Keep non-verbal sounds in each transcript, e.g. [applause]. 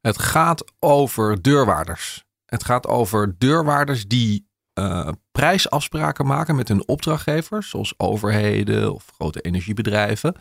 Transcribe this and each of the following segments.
Het gaat over deurwaarders. Het gaat over deurwaarders die uh, prijsafspraken maken met hun opdrachtgevers, zoals overheden of grote energiebedrijven.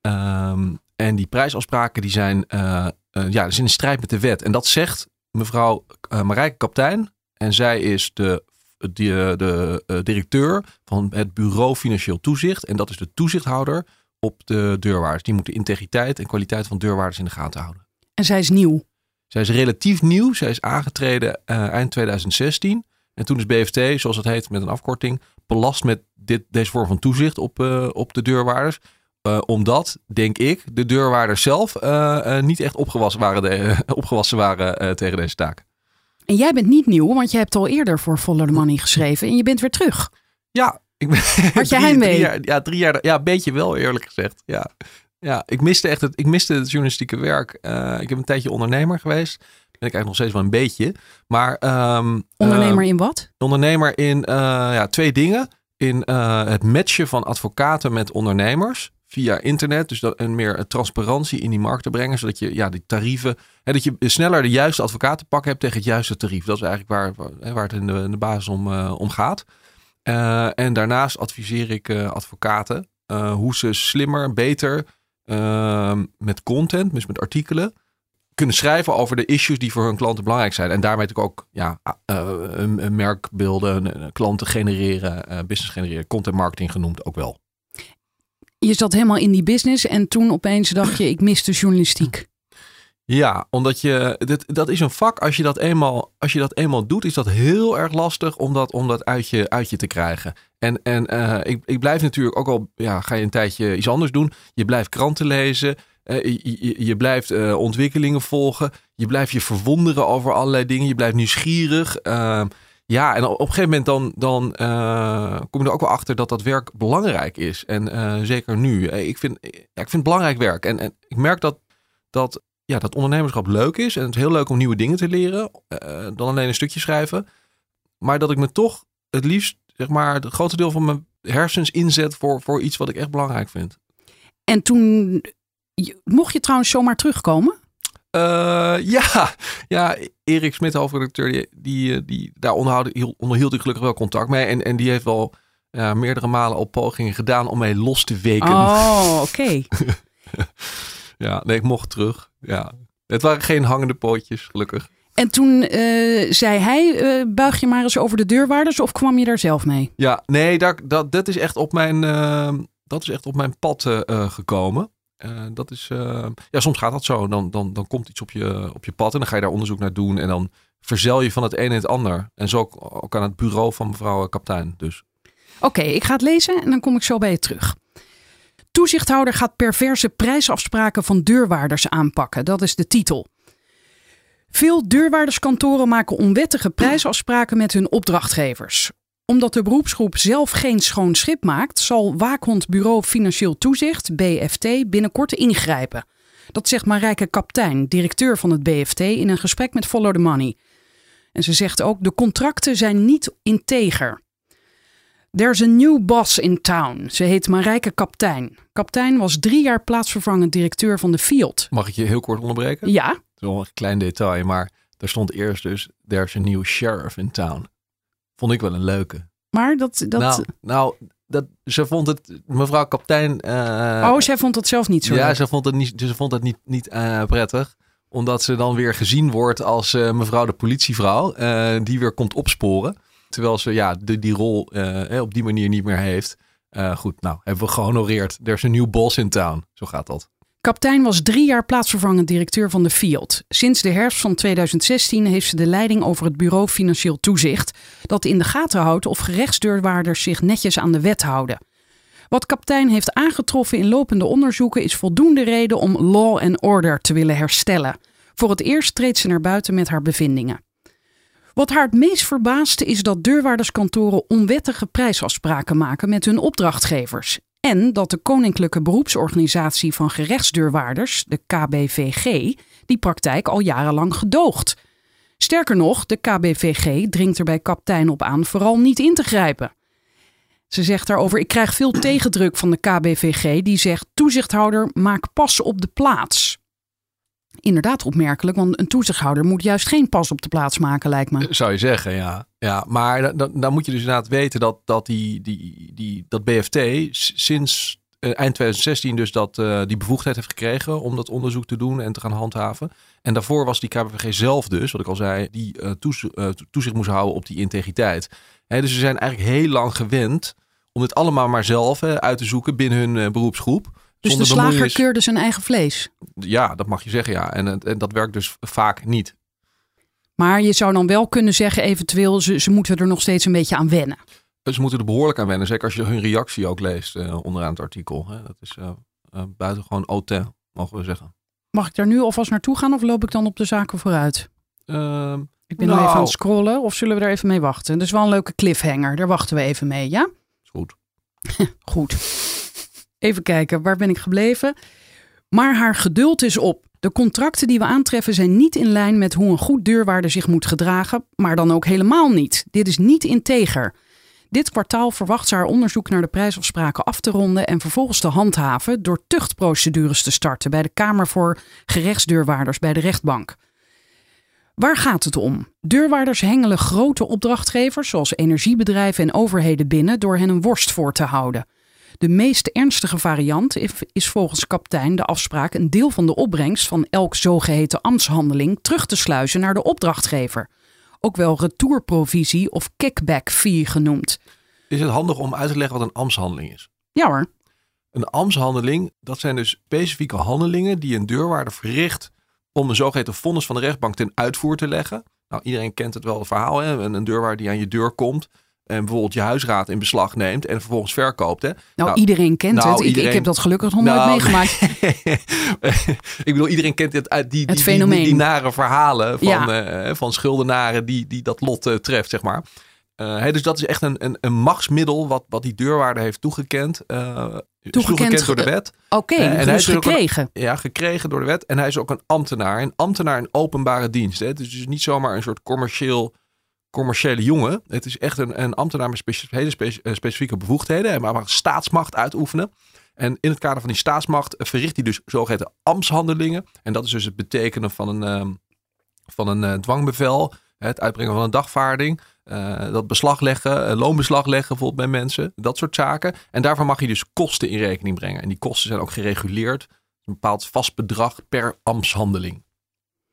Um, en die prijsafspraken die zijn, uh, uh, ja, in strijd met de wet. En dat zegt mevrouw Marijke Kaptein. En zij is de, de, de directeur van het Bureau Financieel Toezicht. En dat is de toezichthouder op de deurwaarders. Die moeten integriteit en kwaliteit van deurwaarders in de gaten houden. En zij is nieuw. Zij is relatief nieuw. Zij is aangetreden uh, eind 2016. En toen is BFT, zoals het heet met een afkorting, belast met dit, deze vorm van toezicht op, uh, op de deurwaarders. Uh, omdat, denk ik, de deurwaarders zelf niet echt opgewassen waren, de, [laughs] opgewassen waren tegen deze taak. En jij bent niet nieuw, want je hebt al eerder voor Follow the Money geschreven en je bent weer terug. Ja, ik ben. Had je [laughs] heimwee? Jaar, ja, drie jaar. Ja, een beetje wel, eerlijk gezegd. Ja. Ja, ik miste echt het, ik miste het journalistieke werk. Uh, ik heb een tijdje ondernemer geweest. Ben ik eigenlijk nog steeds wel een beetje. Maar, um, ondernemer uh, in wat? Ondernemer in uh, ja, twee dingen. In het matchen van advocaten met ondernemers via internet. Dus dat, en meer transparantie in die markt te brengen. Zodat je ja, die tarieven. Hè, dat je sneller de juiste advocaten pakken hebt tegen het juiste tarief. Dat is eigenlijk waar, waar het in de, in de basis om, om gaat. en daarnaast adviseer ik advocaten hoe ze slimmer, beter uh, met content, dus met artikelen, kunnen schrijven over de issues die voor hun klanten belangrijk zijn. En daarmee natuurlijk ook ja, uh, een, een merk beelden, klanten genereren, uh, business genereren, content marketing genoemd ook wel. Je zat helemaal in die business en toen opeens dacht je, ik mis de journalistiek. Ja, omdat je, dit, dat is een vak, als je dat eenmaal, als je dat eenmaal doet, is dat heel erg lastig om dat, om dat uit, je, uit je te krijgen. En, en uh, ik, ik blijf natuurlijk ook al, ja, ga je een tijdje iets anders doen. Je blijft kranten lezen, uh, je, blijft uh, ontwikkelingen volgen, je blijft je verwonderen over allerlei dingen, je blijft nieuwsgierig. Ehm, ja, en op een gegeven moment dan, dan kom je er ook wel achter dat dat werk belangrijk is. En zeker nu. Ik vind, ja, ik vind het belangrijk werk. En, en ik merk dat, dat ja, dat ondernemerschap leuk is. En het is heel leuk om nieuwe dingen te leren. Dan alleen een stukje schrijven. Maar dat ik me toch het liefst, zeg maar, het grootste deel van mijn hersens inzet voor, voor iets wat ik echt belangrijk vind. En toen, mocht je trouwens zomaar terugkomen? Uh, ja, [laughs] ja, Erik Smit, hoofdredacteur, die, die, die, daar onderhield, onderhield ik gelukkig wel contact mee. En, en die heeft wel meerdere malen al pogingen gedaan om mij los te weken. Oh, [laughs] oké. Okay. ja, nee, ik mocht terug. Ja, het waren geen hangende pootjes, gelukkig. En toen uh, zei hij, uh, buig je maar eens over de deurwaarders of kwam je daar zelf mee? Ja, nee, daar, dat, dat, is echt op mijn, uh, dat is echt op mijn pad gekomen. dat is, ja, soms gaat dat zo. Dan, dan, dan komt iets op je, op je pad en dan ga je daar onderzoek naar doen. En dan verzel je van het een en het ander. En zo ook, ook aan het bureau van mevrouw kaptein dus. Oké, okay, ik ga het lezen en dan kom ik zo bij je terug. Toezichthouder gaat perverse prijsafspraken van deurwaarders aanpakken. Dat is de titel. Veel deurwaarderskantoren maken onwettige prijsafspraken met hun opdrachtgevers. Omdat de beroepsgroep zelf geen schoon schip maakt, zal Waakhond Bureau Financieel Toezicht, BFT, binnenkort ingrijpen. Dat zegt Marijke Kaptein, directeur van het BFT, in een gesprek met Follow the Money. En ze zegt ook: de contracten zijn niet integer. There's a new boss in town. Ze heet Marijke Kaptein. Kaptein was drie jaar plaatsvervangend directeur van de Field. Mag ik je heel kort onderbreken? Ja. Dat is wel een klein detail, maar er stond eerst dus... There's a new sheriff in town. Vond ik wel een leuke. Maar dat... dat... Nou, nou dat, ze vond het... Mevrouw Kaptein... Uh... oh, zij vond het zelf niet zo Ja, leuk. ze vond het niet, ze vond het niet, niet uh, prettig omdat ze dan weer gezien wordt als uh, mevrouw de politievrouw, die weer komt opsporen. Terwijl ze ja, de, die rol op die manier niet meer heeft. Goed, nou, hebben we gehonoreerd. Er is een nieuw boss in town. Zo gaat dat. Kaptein was drie jaar plaatsvervangend directeur van de Field. Sinds de herfst van 2016 heeft ze de leiding over het Bureau Financieel Toezicht, dat in de gaten houdt of gerechtsdeurwaarders zich netjes aan de wet houden. Wat kaptein heeft aangetroffen in lopende onderzoeken is voldoende reden om law and order te willen herstellen. Voor het eerst treedt ze naar buiten met haar bevindingen. Wat haar het meest verbaasde is dat deurwaarderskantoren onwettige prijsafspraken maken met hun opdrachtgevers. En dat de Koninklijke Beroepsorganisatie van Gerechtsdeurwaarders, de KBVG, die praktijk al jarenlang gedoogt. Sterker nog, de KBVG dringt er bij kaptein op aan vooral niet in te grijpen. Ze zegt daarover: Ik krijg veel tegendruk van de KBVG, die zegt: Toezichthouder, maak pas op de plaats. Inderdaad opmerkelijk, want een toezichthouder moet juist geen pas op de plaats maken, lijkt me. Zou je zeggen, ja. ja maar dan, dan, moet je dus inderdaad weten dat, dat, die, die, die, dat BFT sinds eh, eind 2016 dus dat, eh, die bevoegdheid heeft gekregen om dat onderzoek te doen en te gaan handhaven. En daarvoor was die KBVG zelf dus, wat ik al zei, die eh, toez- eh, toezicht moest houden op die integriteit. Dus ze zijn eigenlijk heel lang gewend om dit allemaal maar zelf uit te zoeken binnen hun eh, beroepsgroep. Dus de slager keurde zijn eigen vlees. Ja, dat mag je zeggen, ja. En, en dat werkt dus vaak niet. Maar je zou dan wel kunnen zeggen, eventueel, ze, ze moeten er nog steeds een beetje aan wennen. Dus Ze moeten er behoorlijk aan wennen. Zeker als je hun reactie ook leest eh, onderaan het artikel. Hè. Dat is eh eh, buitengewoon autain, mogen we zeggen. Mag ik daar nu alvast naartoe gaan of loop ik dan op de zaken vooruit? Ehm, Ik ben nog Nou. even aan het scrollen of zullen we er even mee wachten? Dat is wel een leuke cliffhanger, daar wachten we even mee, ja? is goed. [laughs] Goed. Even kijken, waar ben ik gebleven? Maar haar geduld is op. De contracten die we aantreffen zijn niet in lijn met hoe een goed deurwaarder zich moet gedragen, maar dan ook helemaal niet. Dit is niet integer. Dit kwartaal verwacht ze haar onderzoek naar de prijsafspraken af te ronden en vervolgens te handhaven door tuchtprocedures te starten bij de Kamer voor Gerechtsdeurwaarders bij de rechtbank. Waar gaat het om? Deurwaarders hengelen grote opdrachtgevers zoals energiebedrijven en overheden binnen door hen een worst voor te houden. De meest ernstige variant is- volgens kaptein de afspraak een deel van de opbrengst van elk zogeheten ambtshandeling terug te sluizen naar de opdrachtgever. Ook wel retourprovisie of kickback fee genoemd. Is het handig om uit te leggen wat een ambtshandeling is? Ja hoor, Een ambtshandeling, dat zijn dus specifieke handelingen die een deurwaarder verricht om een zogeheten vonnis van de rechtbank ten uitvoer te leggen. Nou, iedereen kent het wel, het verhaal. Hè? Een, een deurwaarder die aan je deur komt en bijvoorbeeld je huisraad in beslag neemt en vervolgens verkoopt. Hè? nou, Nou, iedereen kent nou, het. Ik, ik heb dat gelukkig nog nooit Nou, meegemaakt. [laughs] ik bedoel, iedereen kent het uit die, die, Het die, die, die nare verhalen van, Ja. eh, van schuldenaren die, die dat lot eh, treft, zeg maar. Hè, dus dat is echt een, een, een machtsmiddel wat, wat die deurwaarder heeft toegekend. is Toegekend, door de wet. Oké, en hij dus is ook een- gekregen. Ja, gekregen door de wet. En hij is ook een ambtenaar. Een ambtenaar in openbare dienst. Hè. Het is dus niet zomaar een soort commercieel, commerciële jongen. Het is echt een, een ambtenaar met hele eh, specifieke bevoegdheden. Hij mag staatsmacht uitoefenen. En in het kader van die staatsmacht verricht hij dus zogeheten ambtshandelingen. En dat is dus het betekenen van een, ehm, van een eh, dwangbevel. Het uitbrengen van een dagvaarding. eh, dat beslag leggen, loonbeslag leggen bijvoorbeeld bij mensen. Dat soort zaken. En daarvan mag je dus kosten in rekening brengen. En die kosten zijn ook gereguleerd. Een bepaald vast bedrag per ambtshandeling.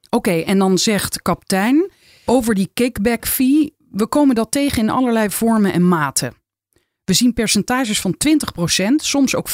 Oké, en dan zegt kaptein over die kickback fee. We komen dat tegen in allerlei vormen en maten. We zien percentages van 20%, soms ook 40%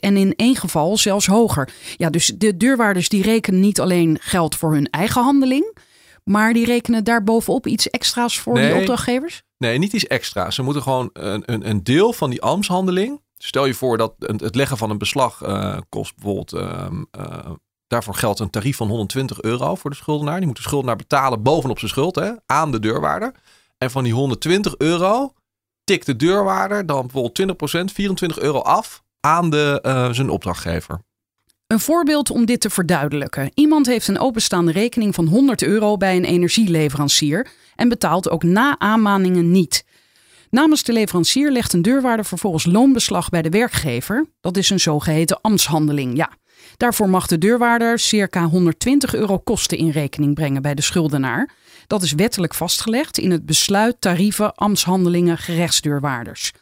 en in één geval zelfs hoger. Ja, dus de deurwaarders die rekenen niet alleen geld voor hun eigen handeling, maar die rekenen daarbovenop iets extra's voor Nee. die opdrachtgevers? Nee, niet iets extra's. Ze moeten gewoon een, een, een deel van die ambtshandeling. Stel je voor dat het leggen van een beslag eh, kost bijvoorbeeld. ehm, eh, daarvoor geldt een tarief van 120 euro voor de schuldenaar. Die moet de schuldenaar betalen bovenop zijn schuld hè, aan de deurwaarder. En van die 120 euro tikt de deurwaarder dan bijvoorbeeld 20%, 24 euro af aan de, eh, zijn opdrachtgever. Een voorbeeld om dit te verduidelijken. Iemand heeft een openstaande rekening van 100 euro bij een energieleverancier en betaalt ook na aanmaningen niet. Namens de leverancier legt een deurwaarder vervolgens loonbeslag bij de werkgever. Dat is een zogeheten ambtshandeling, ja. Daarvoor mag de deurwaarder circa 120 euro kosten in rekening brengen bij de schuldenaar. Dat is wettelijk vastgelegd in het besluit tarieven ambtshandelingen gerechtsdeurwaarders.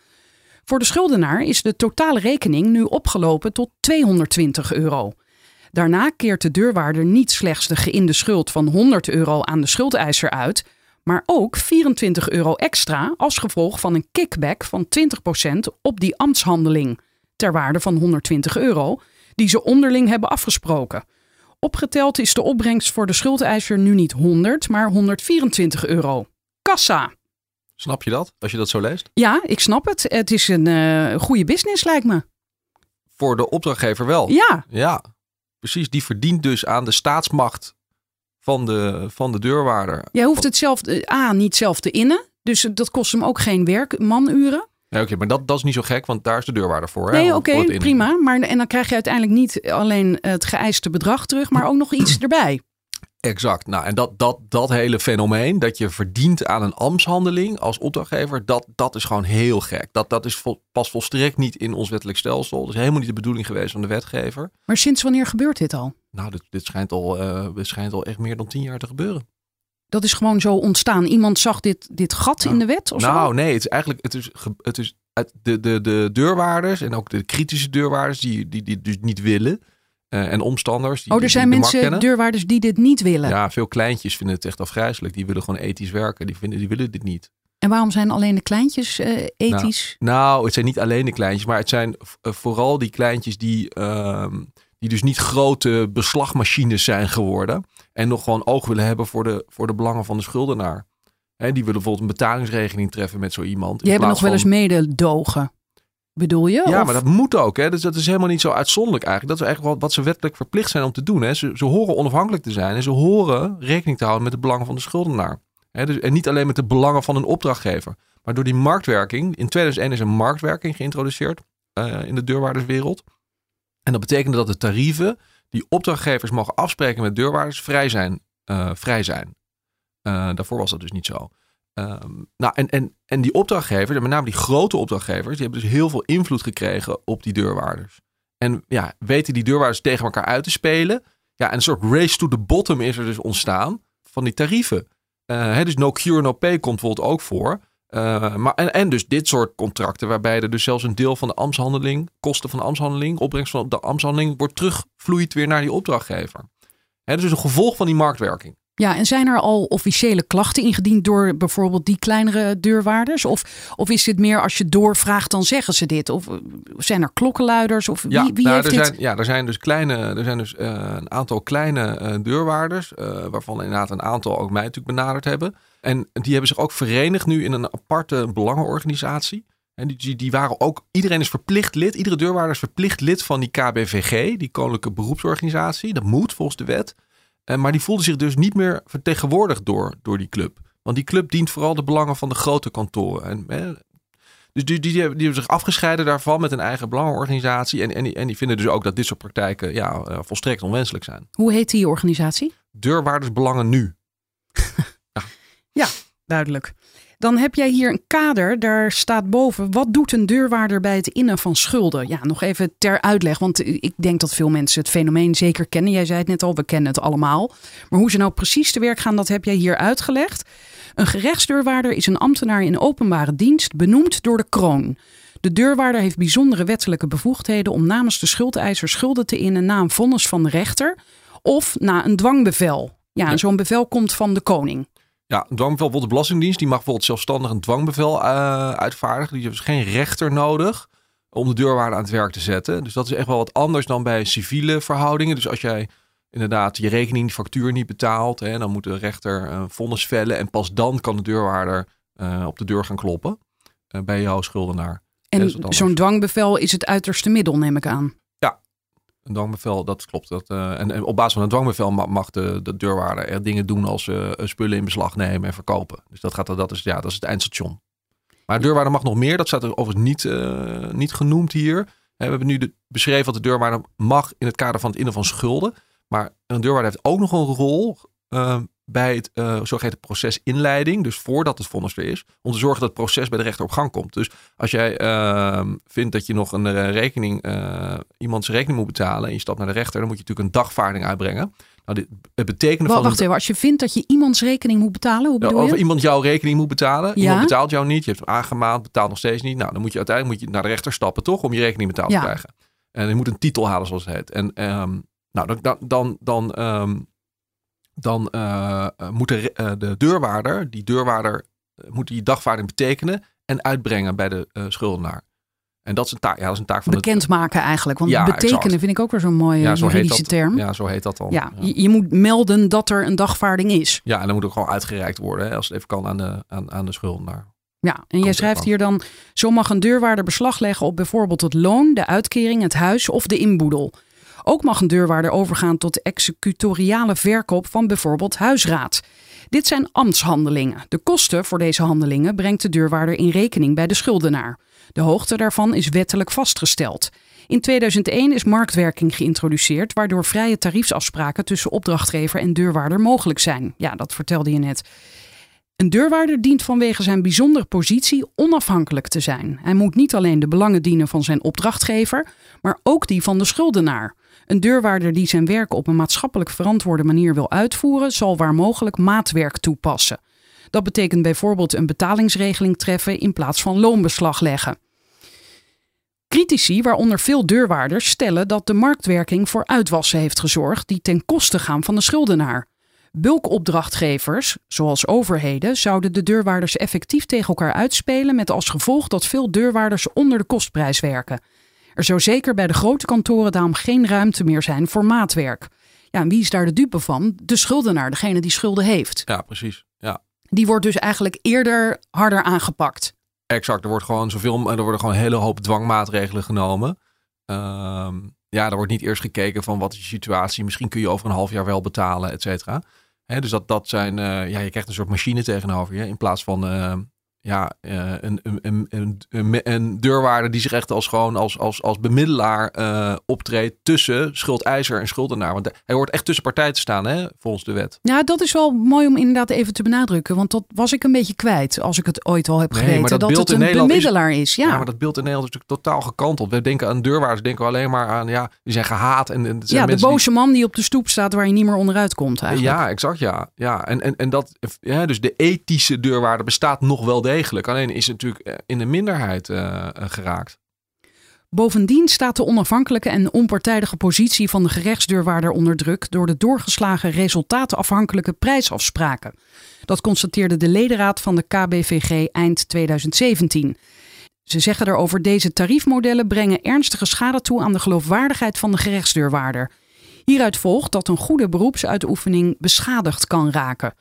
Voor de schuldenaar is de totale rekening nu opgelopen tot 220 euro. Daarna keert de deurwaarder niet slechts de geïnde schuld van 100 euro aan de schuldeiser uit, maar ook 24 euro extra als gevolg van een kickback van 20% op die ambtshandeling, ter waarde van 120 euro, die ze onderling hebben afgesproken. Opgeteld is de opbrengst voor de schuldeiser nu niet 100, maar 124 euro. Kassa! Snap je dat, als je dat zo leest? Ja, ik snap het. Het is een eh, goede business, lijkt me. Voor de opdrachtgever wel. Ja, Ja, precies. Die verdient dus aan de staatsmacht van de, van de deurwaarder. Jij hoeft het zelf, eh, A, niet zelf te innen. Dus dat kost hem ook geen werk, manuren. Ja, oké, maar dat, dat is niet zo gek, want daar is de deurwaarder voor. hè, Nee, oké, prima. Maar, en dan krijg je uiteindelijk niet alleen het geëiste bedrag terug, maar ook nog iets erbij. Exact. Nou, en dat, dat, dat hele fenomeen dat je verdient aan een ambtshandeling als opdrachtgever, dat, dat is gewoon heel gek. Dat, dat is vol, pas volstrekt niet in ons wettelijk stelsel. Dat is helemaal niet de bedoeling geweest van de wetgever. Maar sinds wanneer gebeurt dit al? Nou, dit, dit, schijnt al, eh, dit schijnt al echt meer dan tien jaar te gebeuren. Dat is gewoon zo ontstaan. Iemand zag dit, dit gat Nou, in de wet of zo? Nou, nee, het is eigenlijk het is, het is de, de, de deurwaarders en ook de kritische deurwaarders die, die, die dus niet willen. eh, en omstanders. Die, oh, er zijn mensen, deurwaarders, die dit niet willen. Ja, veel kleintjes vinden het echt afgrijzelijk. Die willen gewoon ethisch werken. Die, vinden, die willen dit niet. En waarom zijn alleen de kleintjes eh, ethisch? Nou, het zijn niet alleen de kleintjes, maar het zijn eh, vooral die kleintjes die, ehm, die dus niet grote beslagmachines zijn geworden. En nog gewoon oog willen hebben voor de, voor de belangen van de schuldenaar. Hè, die willen bijvoorbeeld een betalingsregeling treffen met zo iemand. Die hebben nog wel eens van- mededogen. Bedoel je? Ja, Of- maar dat moet ook. Hè? Dus dat is helemaal niet zo uitzonderlijk eigenlijk. Dat is eigenlijk wat, ze wettelijk verplicht zijn om te doen. Hè? Ze, ze horen onafhankelijk te zijn en ze horen rekening te houden met de belangen van de schuldenaar. Dus, en niet alleen met de belangen van een opdrachtgever. Maar door die marktwerking, in 2001 is een marktwerking geïntroduceerd eh, in de deurwaarderswereld. En dat betekende dat de tarieven die opdrachtgevers mogen afspreken met deurwaarders vrij zijn. eh, vrij zijn. Eh, daarvoor was dat dus niet zo. Ehm, nou, en, en, en die opdrachtgevers, met name die grote opdrachtgevers, die hebben dus heel veel invloed gekregen op die deurwaarders. En ja, weten die deurwaarders tegen elkaar uit te spelen. Ja, en een soort race to the bottom is er dus ontstaan van die tarieven. Eh, hè, dus no cure, no pay komt bijvoorbeeld ook voor. Eh, maar, en, en dus dit soort contracten, waarbij er dus zelfs een deel van de ambtshandeling, kosten van de ambtshandeling, opbrengst van de ambtshandeling, wordt terugvloeit weer naar die opdrachtgever. Hè, dus een gevolg van die marktwerking. Ja, en zijn er al officiële klachten ingediend door bijvoorbeeld die kleinere deurwaarders? Of, of is dit meer als je doorvraagt, dan zeggen ze dit? Of eh, zijn er klokkenluiders? Of wie, Ja, wie nou, heeft er dit? zijn, ja, er zijn dus, kleine, er zijn dus eh, een aantal kleine eh, deurwaarders, waarvan inderdaad een aantal ook mij natuurlijk benaderd hebben. En die hebben zich ook verenigd nu in een aparte belangenorganisatie. En die, die waren ook, iedereen is verplicht lid, iedere deurwaarder is verplicht lid van die KBVG, die Koninklijke Beroepsorganisatie. Dat moet volgens de wet. Eh, maar die voelde zich dus niet meer vertegenwoordigd door, door die club. Want die club dient vooral de belangen van de grote kantoren. En, dus die, die, die, hebben, die hebben zich afgescheiden daarvan met een eigen belangenorganisatie. En, en, die, en die vinden dus ook dat dit soort praktijken ja, eh, volstrekt onwenselijk zijn. Hoe heet die organisatie? Deurwaardersbelangen nu. [laughs] Duidelijk. Dan heb jij hier een kader, daar staat boven. Wat doet een deurwaarder bij het innen van schulden? Ja, nog even ter uitleg, want ik denk dat veel mensen het fenomeen zeker kennen. Jij zei het net al, we kennen het allemaal. Maar hoe ze nou precies te werk gaan, dat heb jij hier uitgelegd. Een gerechtsdeurwaarder is een ambtenaar in openbare dienst, benoemd door de kroon. De deurwaarder heeft bijzondere wettelijke bevoegdheden om namens de schuldeiser schulden te innen na een vonnis van de rechter of na een dwangbevel. Ja, Ja. zo'n bevel komt van de koning. Ja, een dwangbevel, bijvoorbeeld de Belastingdienst, die mag bijvoorbeeld zelfstandig een dwangbevel eh, uitvaardigen. Die heeft dus geen rechter nodig om de deurwaarder aan het werk te zetten. Dus dat is echt wel wat anders dan bij civiele verhoudingen. Dus als jij inderdaad je rekening, factuur niet betaalt, hè, dan moet de rechter een vonnis vellen. En pas dan kan de deurwaarder eh, op de deur gaan kloppen eh, bij jouw schuldenaar. En zo'n dwangbevel is het uiterste middel, neem ik aan. Een dwangbevel, dat klopt. Dat, eh, en, en op basis van een dwangbevel ma- mag de, de deurwaarder er dingen doen als eh, spullen in beslag nemen en verkopen. Dus dat, gaat, dat, is, ja, dat is het eindstation. Maar de deurwaarder mag nog meer. Dat staat er overigens niet, eh, niet genoemd hier. We hebben nu de, beschreven wat de deurwaarder mag in het kader van het innen van schulden. Maar een deurwaarder heeft ook nog een rol eh, bij het eh, zogeheten procesinleiding. Dus voordat het vonnis er is. Om te zorgen dat het proces bij de rechter op gang komt. Dus als jij eh, vindt dat je nog een eh, rekening, eh, iemands rekening moet betalen. En je stapt naar de rechter. Dan moet je natuurlijk een dagvaarding uitbrengen. Nou, dit, het betekenen Wa- van... Wacht even, als je vindt dat je iemands rekening moet betalen, hoe Ja, bedoel of je? iemand jouw rekening moet betalen. Ja. Iemand betaalt jou niet. Je hebt hem aangemaand, betaalt nog steeds niet. Nou, dan moet je uiteindelijk moet je naar de rechter stappen, toch? Om je rekening betaald Ja. te krijgen. En je moet een titel halen, zoals het heet. En ehm, nou, dan, dan, dan, dan, ehm, dan eh, eh, moet de, eh, de deurwaarder, die deurwaarder, moet die dagvaarding betekenen en uitbrengen bij de schuldenaar. En dat is een taak, ja, dat is een taak van Bekendmaken eigenlijk. Want Ja, betekenen exact. vind ik ook weer zo'n mooie Ja, zo juridische dat. term. Ja, zo heet dat dan. Ja, Je, je moet melden dat er een dagvaarding is. Ja, en dan moet ook gewoon uitgereikt worden, hè, als het even kan aan de, aan, aan de schuldenaar. Ja, en jij schrijft hier dan: zo mag een deurwaarder beslag leggen op bijvoorbeeld het loon, de uitkering, het huis of de inboedel. Ook mag een deurwaarder overgaan tot executoriale verkoop van bijvoorbeeld huisraad. Dit zijn ambtshandelingen. De kosten voor deze handelingen brengt de deurwaarder in rekening bij de schuldenaar. De hoogte daarvan is wettelijk vastgesteld. In 2001 is marktwerking geïntroduceerd, waardoor vrije tariefsafspraken tussen opdrachtgever en deurwaarder mogelijk zijn. Ja, dat vertelde je net. Een deurwaarder dient vanwege zijn bijzondere positie onafhankelijk te zijn. Hij moet niet alleen de belangen dienen van zijn opdrachtgever, maar ook die van de schuldenaar. Een deurwaarder die zijn werk op een maatschappelijk verantwoorde manier wil uitvoeren, zal waar mogelijk maatwerk toepassen. Dat betekent bijvoorbeeld een betalingsregeling treffen in plaats van loonbeslag leggen. Critici, waaronder veel deurwaarders, stellen dat de marktwerking voor uitwassen heeft gezorgd die ten koste gaan van de schuldenaar. Bulkopdrachtgevers, zoals overheden, zouden de deurwaarders effectief tegen elkaar uitspelen met als gevolg dat veel deurwaarders onder de kostprijs werken. Er zou zeker bij de grote kantoren daarom geen ruimte meer zijn voor maatwerk. Ja, en wie is daar de dupe van? De schuldenaar, degene die schulden heeft. Ja, precies. Ja. Die wordt dus eigenlijk eerder harder aangepakt. Exact, er wordt gewoon zoveel, er worden gewoon een hele hoop dwangmaatregelen genomen. Ehm, ja, er wordt niet eerst gekeken van wat is je situatie. Misschien kun je over een half jaar wel betalen, et cetera. Dus dat, dat zijn, eh, ja, je krijgt een soort machine tegenover je. In plaats van eh, ja, eh, een, een, een, een, deurwaarder die zich echt als gewoon als, als, als bemiddelaar eh, optreedt tussen schuldeiser en schuldenaar. Want hij hoort echt tussen partijen te staan, hè, volgens de wet. Ja, dat is wel mooi om inderdaad even te benadrukken. Want dat was ik een beetje kwijt als ik het ooit al heb Nee, geweten. maar dat het een Nederland is- bemiddelaar is. Ja, Ja, maar dat beeld in Nederland is natuurlijk totaal gekanteld. We denken aan deurwaarders, denken we alleen maar aan, ja, die zijn gehaat. En, en het zijn ja de die- boze man die op de stoep staat waar je niet meer onderuit komt eigenlijk. Ja, exact, ja. ja. En, en, en dat, ja, dus de ethische deurwaarder bestaat nog wel degelijk. Alleen is het natuurlijk eh, in de minderheid eh, eh, geraakt. Bovendien staat de onafhankelijke en onpartijdige positie van de gerechtsdeurwaarder onder druk door de doorgeslagen resultatenafhankelijke prijsafspraken. Dat constateerde de ledenraad van de KBVG eind 2017. Ze zeggen daarover deze tariefmodellen brengen ernstige schade toe aan de geloofwaardigheid van de gerechtsdeurwaarder. Hieruit volgt dat een goede beroepsuitoefening beschadigd kan raken.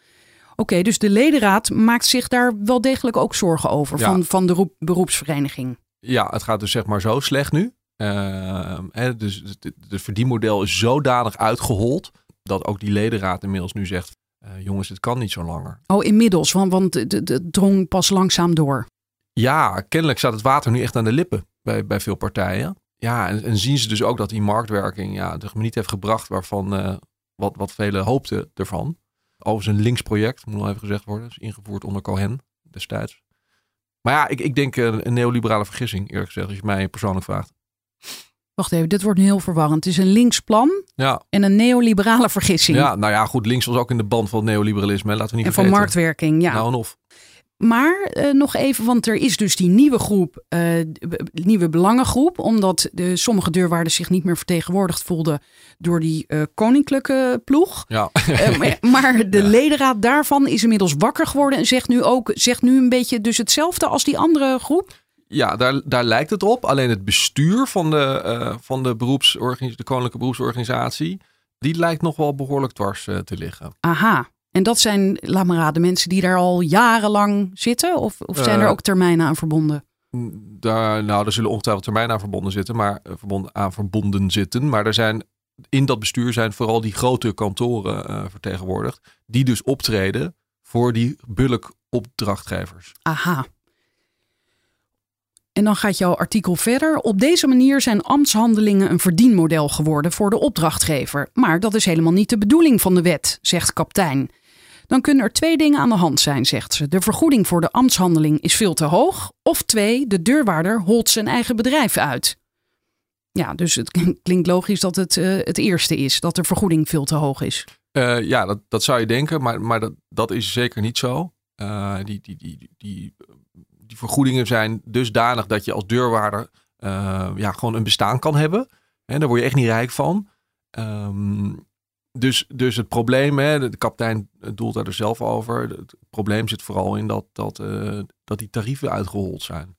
Oké, dus de ledenraad maakt zich daar wel degelijk ook zorgen over Ja. van, van de roep- beroepsvereniging. Ja, het gaat dus zeg maar zo slecht nu. Ehm, hè, dus het, verdienmodel is zodanig uitgehold dat ook die ledenraad inmiddels nu zegt: eh, jongens, het kan niet zo langer. Oh, inmiddels, want, want het drong pas langzaam door. Ja, kennelijk staat het water nu echt aan de lippen bij, bij veel partijen. Ja, en, en zien ze dus ook dat die marktwerking ja, de niet heeft gebracht waarvan eh, wat, wat velen hoopten ervan. Overigens een links project, moet nog even gezegd worden. is ingevoerd onder Cohen destijds. Maar ja, ik, ik denk eh, een neoliberale vergissing, eerlijk gezegd, als je mij persoonlijk vraagt. Wacht even, dit wordt heel verwarrend. Het is een links plan Ja, en een neoliberale vergissing. ja nou ja, goed, links was ook in de band van het neoliberalisme, laten we niet en van marktwerking, ja. Nou en of. Maar eh, nog even, want er is dus die nieuwe groep, eh, nieuwe belangengroep, omdat de, sommige deurwaarders zich niet meer vertegenwoordigd voelden door die eh, koninklijke ploeg. Ja. Maar, [laughs] maar de ledenraad daarvan is inmiddels wakker geworden en zegt nu ook zegt nu een beetje dus hetzelfde als die andere groep. Ja, daar, daar lijkt het op. Alleen het bestuur van de, van de, beroepsorganisatie, de Koninklijke Beroepsorganisatie, die lijkt nog wel behoorlijk dwars te liggen. Aha. En dat zijn, laat maar raden, mensen die daar al jarenlang zitten? Of, of zijn er Eh, ook termijnen aan verbonden? Daar, nou, daar zullen ongetwijfeld termijnen aan verbonden zitten, maar eh, verbonden, aan verbonden zitten. Maar er zijn in dat bestuur zijn vooral die grote kantoren eh, vertegenwoordigd, die dus optreden voor die bulkopdrachtgevers. Aha. En dan gaat jouw artikel verder. Op deze manier zijn ambtshandelingen een verdienmodel geworden voor de opdrachtgever. Maar dat is helemaal niet de bedoeling van de wet, zegt kaptein. Dan kunnen er twee dingen aan de hand zijn, zegt ze. De vergoeding voor de ambtshandeling is veel te hoog. Of twee, de deurwaarder holt zijn eigen bedrijf uit. Ja, dus het klinkt logisch dat het eh, het eerste is, dat de vergoeding veel te hoog is. Eh, ja, dat, dat zou je denken, maar, maar dat, dat is zeker niet zo. Eh, die, die, die, die, die vergoedingen zijn dusdanig dat je als deurwaarder eh, ja, gewoon een bestaan kan hebben. En daar word je echt niet rijk van. Ehm, dus, dus het probleem, hè, de kapitein doelt daar dus zelf over. Het probleem zit vooral in dat, dat, eh, dat die tarieven uitgehold zijn.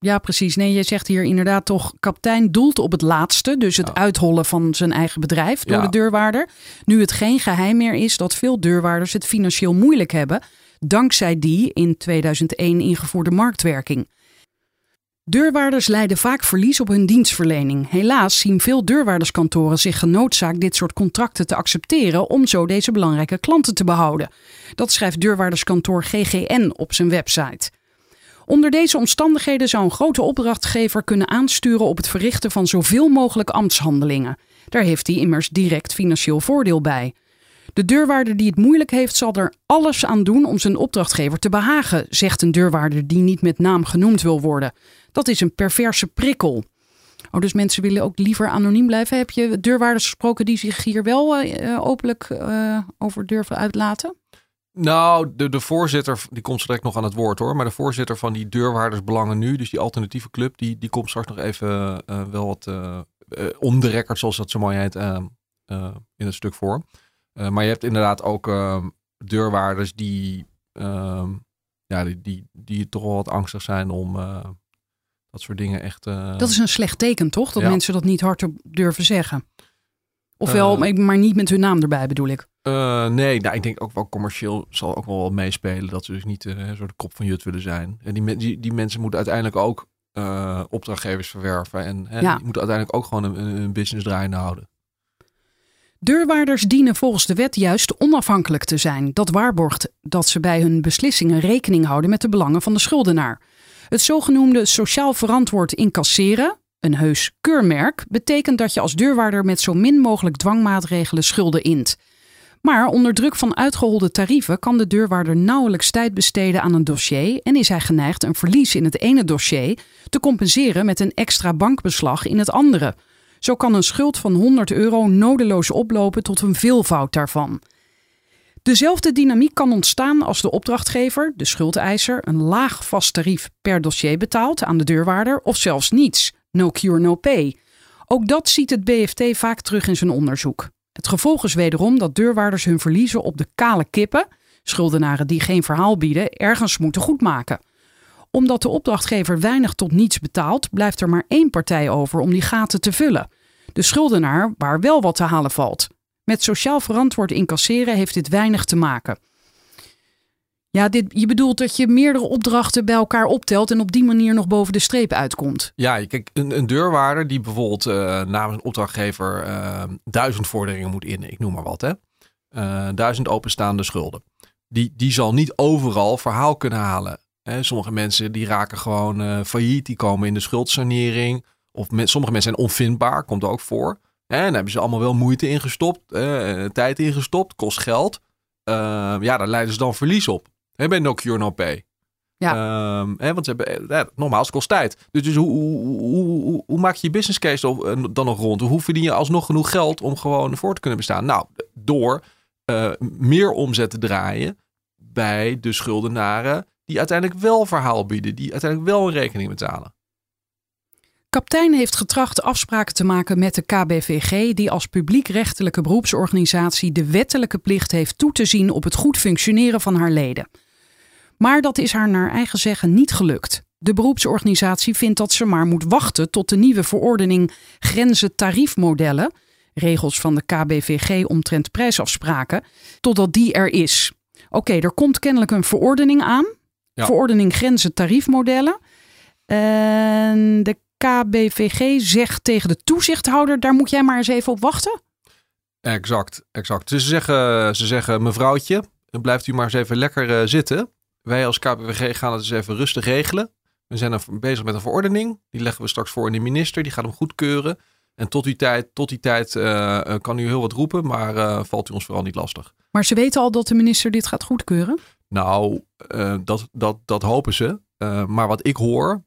Ja, precies. Nee, je zegt hier inderdaad toch, kaptein doelt op het laatste, dus het Ja. uithollen van zijn eigen bedrijf door Ja. de deurwaarder. Nu het geen geheim meer is dat veel deurwaarders het financieel moeilijk hebben, dankzij die in 2001 ingevoerde marktwerking. Deurwaarders lijden vaak verlies op hun dienstverlening. Helaas zien veel deurwaarderskantoren zich genoodzaakt dit soort contracten te accepteren om zo deze belangrijke klanten te behouden. Dat schrijft deurwaarderskantoor GGN op zijn website. Onder deze omstandigheden zou een grote opdrachtgever kunnen aansturen op het verrichten van zoveel mogelijk ambtshandelingen. Daar heeft hij immers direct financieel voordeel bij. De deurwaarder die het moeilijk heeft, zal er alles aan doen om zijn opdrachtgever te behagen, zegt een deurwaarder die niet met naam genoemd wil worden. Dat is een perverse prikkel. Oh, dus mensen willen ook liever anoniem blijven. Heb je deurwaarders gesproken die zich hier wel uh, openlijk uh, over durven uitlaten? Nou, de, de voorzitter, die komt direct nog aan het woord hoor. Maar de voorzitter van die deurwaardersbelangen nu, dus die alternatieve club, die, die komt straks nog even wel wat uh, record, zoals dat zo mooi heet, in het stuk voor. maar je hebt inderdaad ook ehm, deurwaarders die, ehm, ja, die, die, die toch wel wat angstig zijn om dat soort dingen echt. Dat is een slecht teken, toch? Dat mensen dat niet hard durven zeggen. Ofwel, uh, maar niet met hun naam erbij bedoel ik. Uh, nee, nou, ik denk ook wel commercieel zal ook wel meespelen. Dat ze dus niet zo de kop van Jut willen zijn. En die, die, die mensen moeten uiteindelijk ook opdrachtgevers verwerven. En hè, die moeten uiteindelijk ook gewoon een, een business draaiende houden. Deurwaarders dienen volgens de wet juist onafhankelijk te zijn. Dat waarborgt dat ze bij hun beslissingen rekening houden met de belangen van de schuldenaar. Het zogenoemde sociaal verantwoord incasseren, een heus keurmerk, betekent dat je als deurwaarder met zo min mogelijk dwangmaatregelen schulden int. Maar onder druk van uitgeholde tarieven kan de deurwaarder nauwelijks tijd besteden aan een dossier en is hij geneigd een verlies in het ene dossier te compenseren met een extra bankbeslag in het andere. Zo kan een schuld van 100 euro nodeloos oplopen tot een veelvoud daarvan. Dezelfde dynamiek kan ontstaan als de opdrachtgever, de schuldeiser, een laag vast tarief per dossier betaalt aan de deurwaarder of zelfs niets, no cure no pay. Ook dat ziet het BFT vaak terug in zijn onderzoek. Het gevolg is wederom dat deurwaarders hun verliezen op de kale kippen, schuldenaren die geen verhaal bieden, ergens moeten goedmaken. Omdat de opdrachtgever weinig tot niets betaalt, blijft er maar één partij over om die gaten te vullen. De schuldenaar waar wel wat te halen valt. Met sociaal verantwoord incasseren heeft dit weinig te maken. Ja, dit, je bedoelt dat je meerdere opdrachten bij elkaar optelt en op die manier nog boven de streep uitkomt. Ja, kijk, een, een deurwaarder die bijvoorbeeld uh, namens een opdrachtgever uh, duizend vorderingen moet in, ik noem maar wat, hè. Uh, duizend openstaande schulden. Die, die zal niet overal verhaal kunnen halen. Hè. Sommige mensen die raken gewoon failliet, die komen in de schuldsanering. Of met, sommige mensen zijn onvindbaar, komt ook voor. En daar hebben ze allemaal wel moeite in gestopt, tijd in gestopt, kost geld. ja, daar leiden ze dan verlies op. Hè, bij No Cure No Pay. Ja. Um, hè, want ze hebben, ja, nogmaals, kost tijd. Dus, dus hoe, hoe, hoe, hoe, maak je je business case dan nog rond? Hoe verdien je alsnog genoeg geld om gewoon voor te kunnen bestaan? Nou, door uh, meer omzet te draaien bij de schuldenaren die uiteindelijk wel verhaal bieden, die uiteindelijk wel een rekening betalen. Kaptein heeft getracht afspraken te maken met de KBVG, die als publiekrechtelijke beroepsorganisatie de wettelijke plicht heeft toe te zien op het goed functioneren van haar leden. Maar dat is haar naar eigen zeggen niet gelukt. De beroepsorganisatie vindt dat ze maar moet wachten tot de nieuwe verordening grenzen tariefmodellen, regels van de KBVG omtrent prijsafspraken, totdat die er is. Oké, er komt kennelijk een verordening aan. Verordening grenzen tariefmodellen. En de KBVG zegt tegen de toezichthouder: daar moet jij maar eens even op wachten. Exact, exact. Dus ze zeggen, ze zeggen mevrouwtje, blijft u maar eens even lekker uh, zitten. Wij als KBVG gaan het eens even rustig regelen. We zijn bezig met een verordening. Die leggen we straks voor in de minister. Die gaat hem goedkeuren. En tot die tijd, tot die tijd uh, kan u heel wat roepen, maar uh, valt u ons vooral niet lastig. Maar ze weten al dat de minister dit gaat goedkeuren? Nou, dat, dat, dat hopen ze. maar wat ik hoor,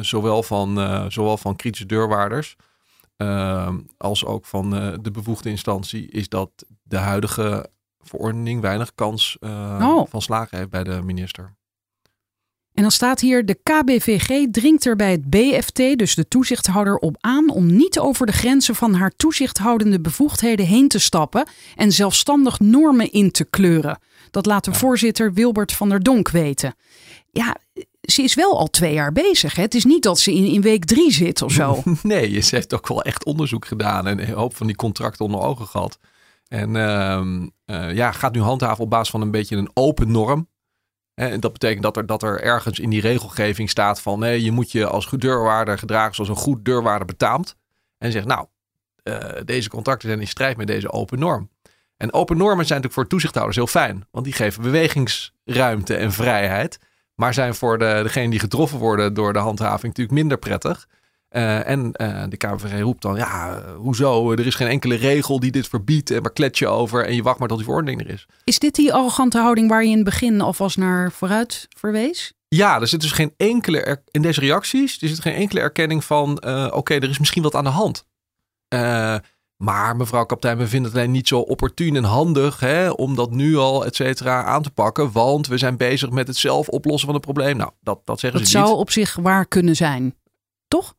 zowel, van, zowel van kritische deurwaarders als ook van de bevoegde instantie, is dat de huidige verordening weinig kans oh. van slagen heeft bij de minister. En dan staat hier: de KBVG dringt er bij het BFT, dus de toezichthouder, op aan om niet over de grenzen van haar toezichthoudende bevoegdheden heen te stappen en zelfstandig normen in te kleuren. Dat laat de voorzitter Wilbert van der Donk weten. Ja, ze is wel al twee jaar bezig. Hè? Het is niet dat ze in, in week drie zit of zo. [laughs] Nee, ze heeft ook wel echt onderzoek gedaan en een hoop van die contracten onder ogen gehad. En uh, uh, ja, gaat nu handhaven op basis van een beetje een open norm. En dat betekent dat er, dat er ergens in die regelgeving staat van nee, je moet je als deurwaarder gedragen zoals een goed deurwaarder betaamt. En zegt nou, eh, deze contracten zijn in strijd met deze open norm. En open normen zijn natuurlijk voor toezichthouders heel fijn, want die geven bewegingsruimte en vrijheid. Maar zijn voor de, degene die getroffen worden door de handhaving natuurlijk minder prettig. Uh, en uh, de KVG roept dan, ja, hoezo? Er is geen enkele regel die dit verbiedt en waar klets je over en je wacht maar tot die verordening er is. Is dit die arrogante houding waar je in het begin alvast naar vooruit verwees? Ja, er zit dus geen enkele, in deze reacties, er zit geen enkele erkenning van, uh, oké, er is misschien wat aan de hand. Maar mevrouw kapitein, we vinden het alleen niet zo opportun en handig hè, om dat nu al, et cetera, aan te pakken. Want we zijn bezig met het zelf oplossen van het probleem. Nou, dat, dat zeggen dat ze niet. zou op zich waar kunnen zijn, toch?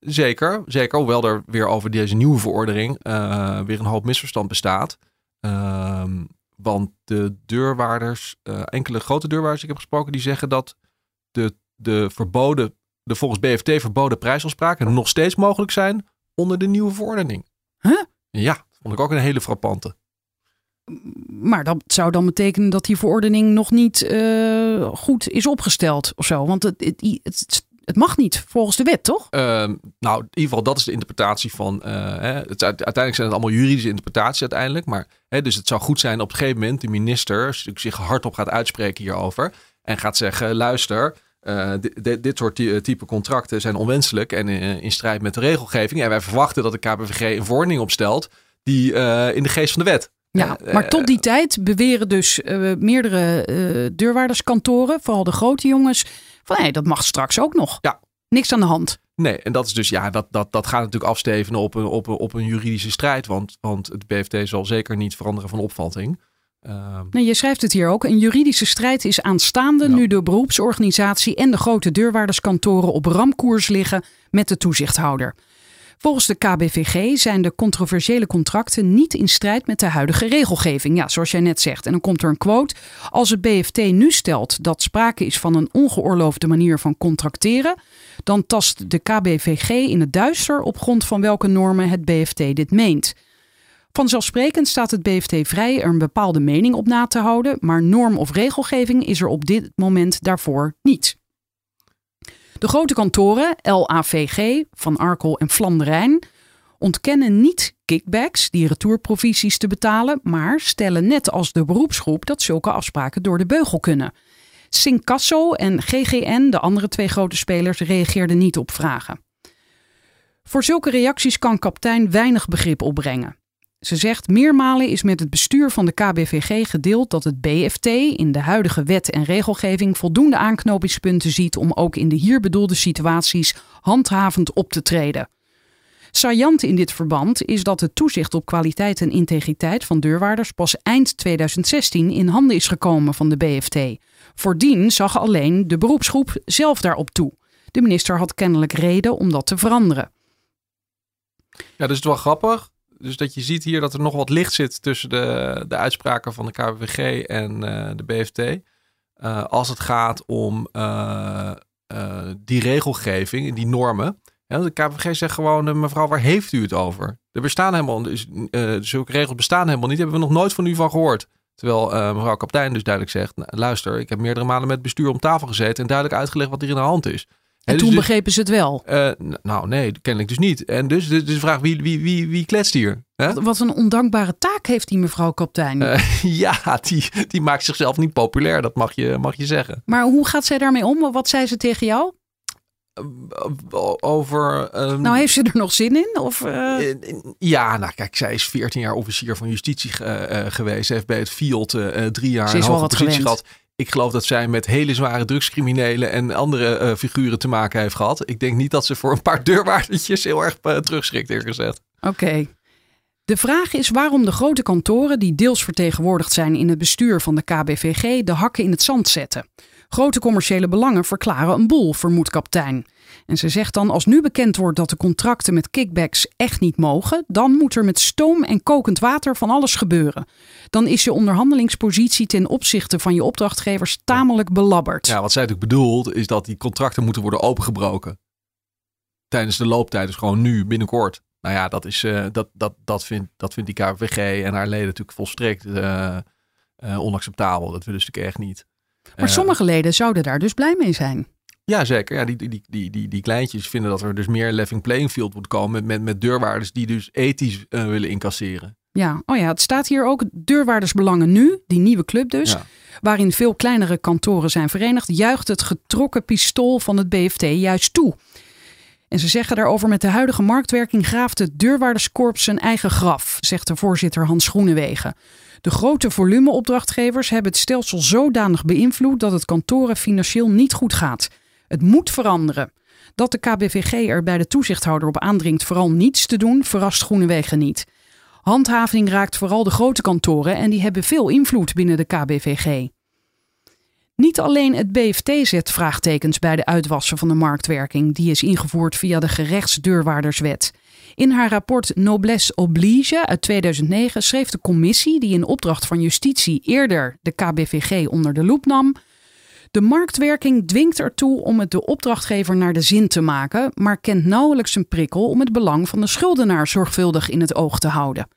Zeker, zeker. Hoewel er weer over deze nieuwe verordening uh, weer een hoop misverstand bestaat. Uh, want de deurwaarders, uh, enkele grote deurwaarders die ik heb gesproken, die zeggen dat de, de verboden, de volgens BFT verboden prijsafspraken nog steeds mogelijk zijn onder de nieuwe verordening. Huh? Ja, vond ik ook een hele frappante. Maar dat zou dan betekenen dat die verordening nog niet uh, goed is opgesteld of zo. Want het, het, het, het mag niet volgens de wet, toch? Uh, nou, in ieder geval, dat is de interpretatie van. Uh, hè, het, uiteindelijk zijn het allemaal juridische interpretaties uiteindelijk. Maar hè, dus het zou goed zijn op een gegeven moment de minister zich hardop gaat uitspreken hierover. En gaat zeggen: luister. Uh, dit, dit soort type contracten zijn onwenselijk en in, in, strijd met de regelgeving. En wij verwachten dat de KBVG een verordening opstelt die in de geest van de wet. Ja, maar tot die tijd beweren dus meerdere deurwaarderskantoren, vooral de grote jongens, van hé, dat mag straks ook nog. Ja. Niks aan de hand. Nee, en dat is dus ja, dat, dat, dat gaat natuurlijk afstevenen op een, op een, op een juridische strijd. Want, want het BFT zal zeker niet veranderen van opvatting. Uh, nee, je schrijft het hier ook. Een juridische strijd is aanstaande ja. nu de beroepsorganisatie en de grote deurwaarderskantoren op ramkoers liggen met de toezichthouder. Volgens de KBVG zijn de controversiële contracten niet in strijd met de huidige regelgeving. Ja, zoals jij net zegt. En dan komt er een quote. Als het BFT nu stelt dat sprake is van een ongeoorloofde manier van contracteren, dan tast de KBVG in het duister op grond van welke normen het BFT dit meent. Vanzelfsprekend staat het BFT vrij er een bepaalde mening op na te houden, maar norm of regelgeving is er op dit moment daarvoor niet. De grote kantoren, LAVG, Van Arkel en Flanderijn, ontkennen niet kickbacks, die retourprovisies te betalen, maar stellen net als de beroepsgroep dat zulke afspraken door de beugel kunnen. Sincasso en GGN, de andere twee grote spelers, reageerden niet op vragen. Voor zulke reacties kan kaptein weinig begrip opbrengen. Ze zegt meermalen is met het bestuur van de KBVG gedeeld dat het BFT in de huidige wet en regelgeving voldoende aanknopingspunten ziet om ook in de hier bedoelde situaties handhavend op te treden. Saillant in dit verband is dat het toezicht op kwaliteit en integriteit van deurwaarders pas eind 2016 in handen is gekomen van de BFT. Voordien zag alleen de beroepsgroep zelf daarop toe. De minister had kennelijk reden om dat te veranderen. Ja, dus het is wel grappig dus dat je ziet hier dat er nog wat licht zit tussen de, de uitspraken van de KWG en uh, de BFT. Uh, als het gaat om uh, die regelgeving, die normen. De KWG zegt gewoon, mevrouw, waar heeft u het over? Er bestaan helemaal, dus, zulke regels bestaan helemaal niet. Hebben we nog nooit van u van gehoord. Terwijl mevrouw kapitein dus duidelijk zegt, nou, luister, ik heb meerdere malen met bestuur om tafel gezeten en duidelijk uitgelegd wat er in de hand is. En dus toen begrepen ze het wel. Uh, nou, nee, kennelijk dus niet. En dus, dus de vraag, wie, wie, wie, wie kletst hier? Hè? Wat een ondankbare taak heeft die mevrouw kapitein. Uh, [laughs] ja, die, die maakt zichzelf niet populair, dat mag je, mag je zeggen. Maar hoe gaat zij daarmee om? Wat zei ze tegen jou? Uh, over. Um, nou, heeft ze er nog zin in? Of, ja, nou kijk, zij is 14 jaar officier van justitie geweest. Ze heeft bij het Fiat drie jaar ze is een wel wat positie gewend. gehad. Ik geloof dat zij met hele zware drugscriminelen en andere uh, figuren te maken heeft gehad. Ik denk niet dat ze voor een paar deurwaardertjes heel erg uh, terugschrikt, gezegd. Oké. De vraag is waarom de grote kantoren, die deels vertegenwoordigd zijn in het bestuur van de KBVG, de hakken in het zand zetten. Grote commerciële belangen verklaren een boel, vermoedt kaptein. En ze zegt dan: als nu bekend wordt dat de contracten met kickbacks echt niet mogen, dan moet er met stoom en kokend water van alles gebeuren. Dan is je onderhandelingspositie ten opzichte van je opdrachtgevers tamelijk belabberd. Ja, wat zij natuurlijk bedoelt, is dat die contracten moeten worden opengebroken. Tijdens de looptijd, dus gewoon nu, binnenkort. Nou ja, dat, is, uh, dat, dat, dat, vindt, dat vindt die KVG en haar leden natuurlijk volstrekt uh, uh, onacceptabel. Dat willen ze natuurlijk echt niet. Maar Eh, sommige leden zouden daar dus blij mee zijn. Ja, zeker. Ja, die, die, die, die, die kleintjes vinden dat er dus meer leveling playing field moet komen met, met, met deurwaarders die dus ethisch eh, willen incasseren. Ja, oh ja, het staat hier ook deurwaardersbelangen nu, die nieuwe club dus, Ja. waarin veel kleinere kantoren zijn verenigd, juicht het getrokken pistool van het BFT juist toe. En ze zeggen daarover met de huidige marktwerking graaft het deurwaarderskorps zijn eigen graf, zegt de voorzitter Hans Groenewegen. De grote volumeopdrachtgevers hebben het stelsel zodanig beïnvloed dat het kantoren financieel niet goed gaat. Het moet veranderen. Dat de KBVG er bij de toezichthouder op aandringt vooral niets te doen, verrast Groenewegen niet. Handhaving raakt vooral de grote kantoren en die hebben veel invloed binnen de KBVG. Niet alleen het BFT zet vraagtekens bij de uitwassen van de marktwerking, die is ingevoerd via de gerechtsdeurwaarderswet. In haar rapport Noblesse Oblige uit 2009 schreef de commissie, die in opdracht van justitie eerder de KBVG onder de loep nam, de marktwerking dwingt ertoe om het de opdrachtgever naar de zin te maken, maar kent nauwelijks een prikkel om het belang van de schuldenaar zorgvuldig in het oog te houden.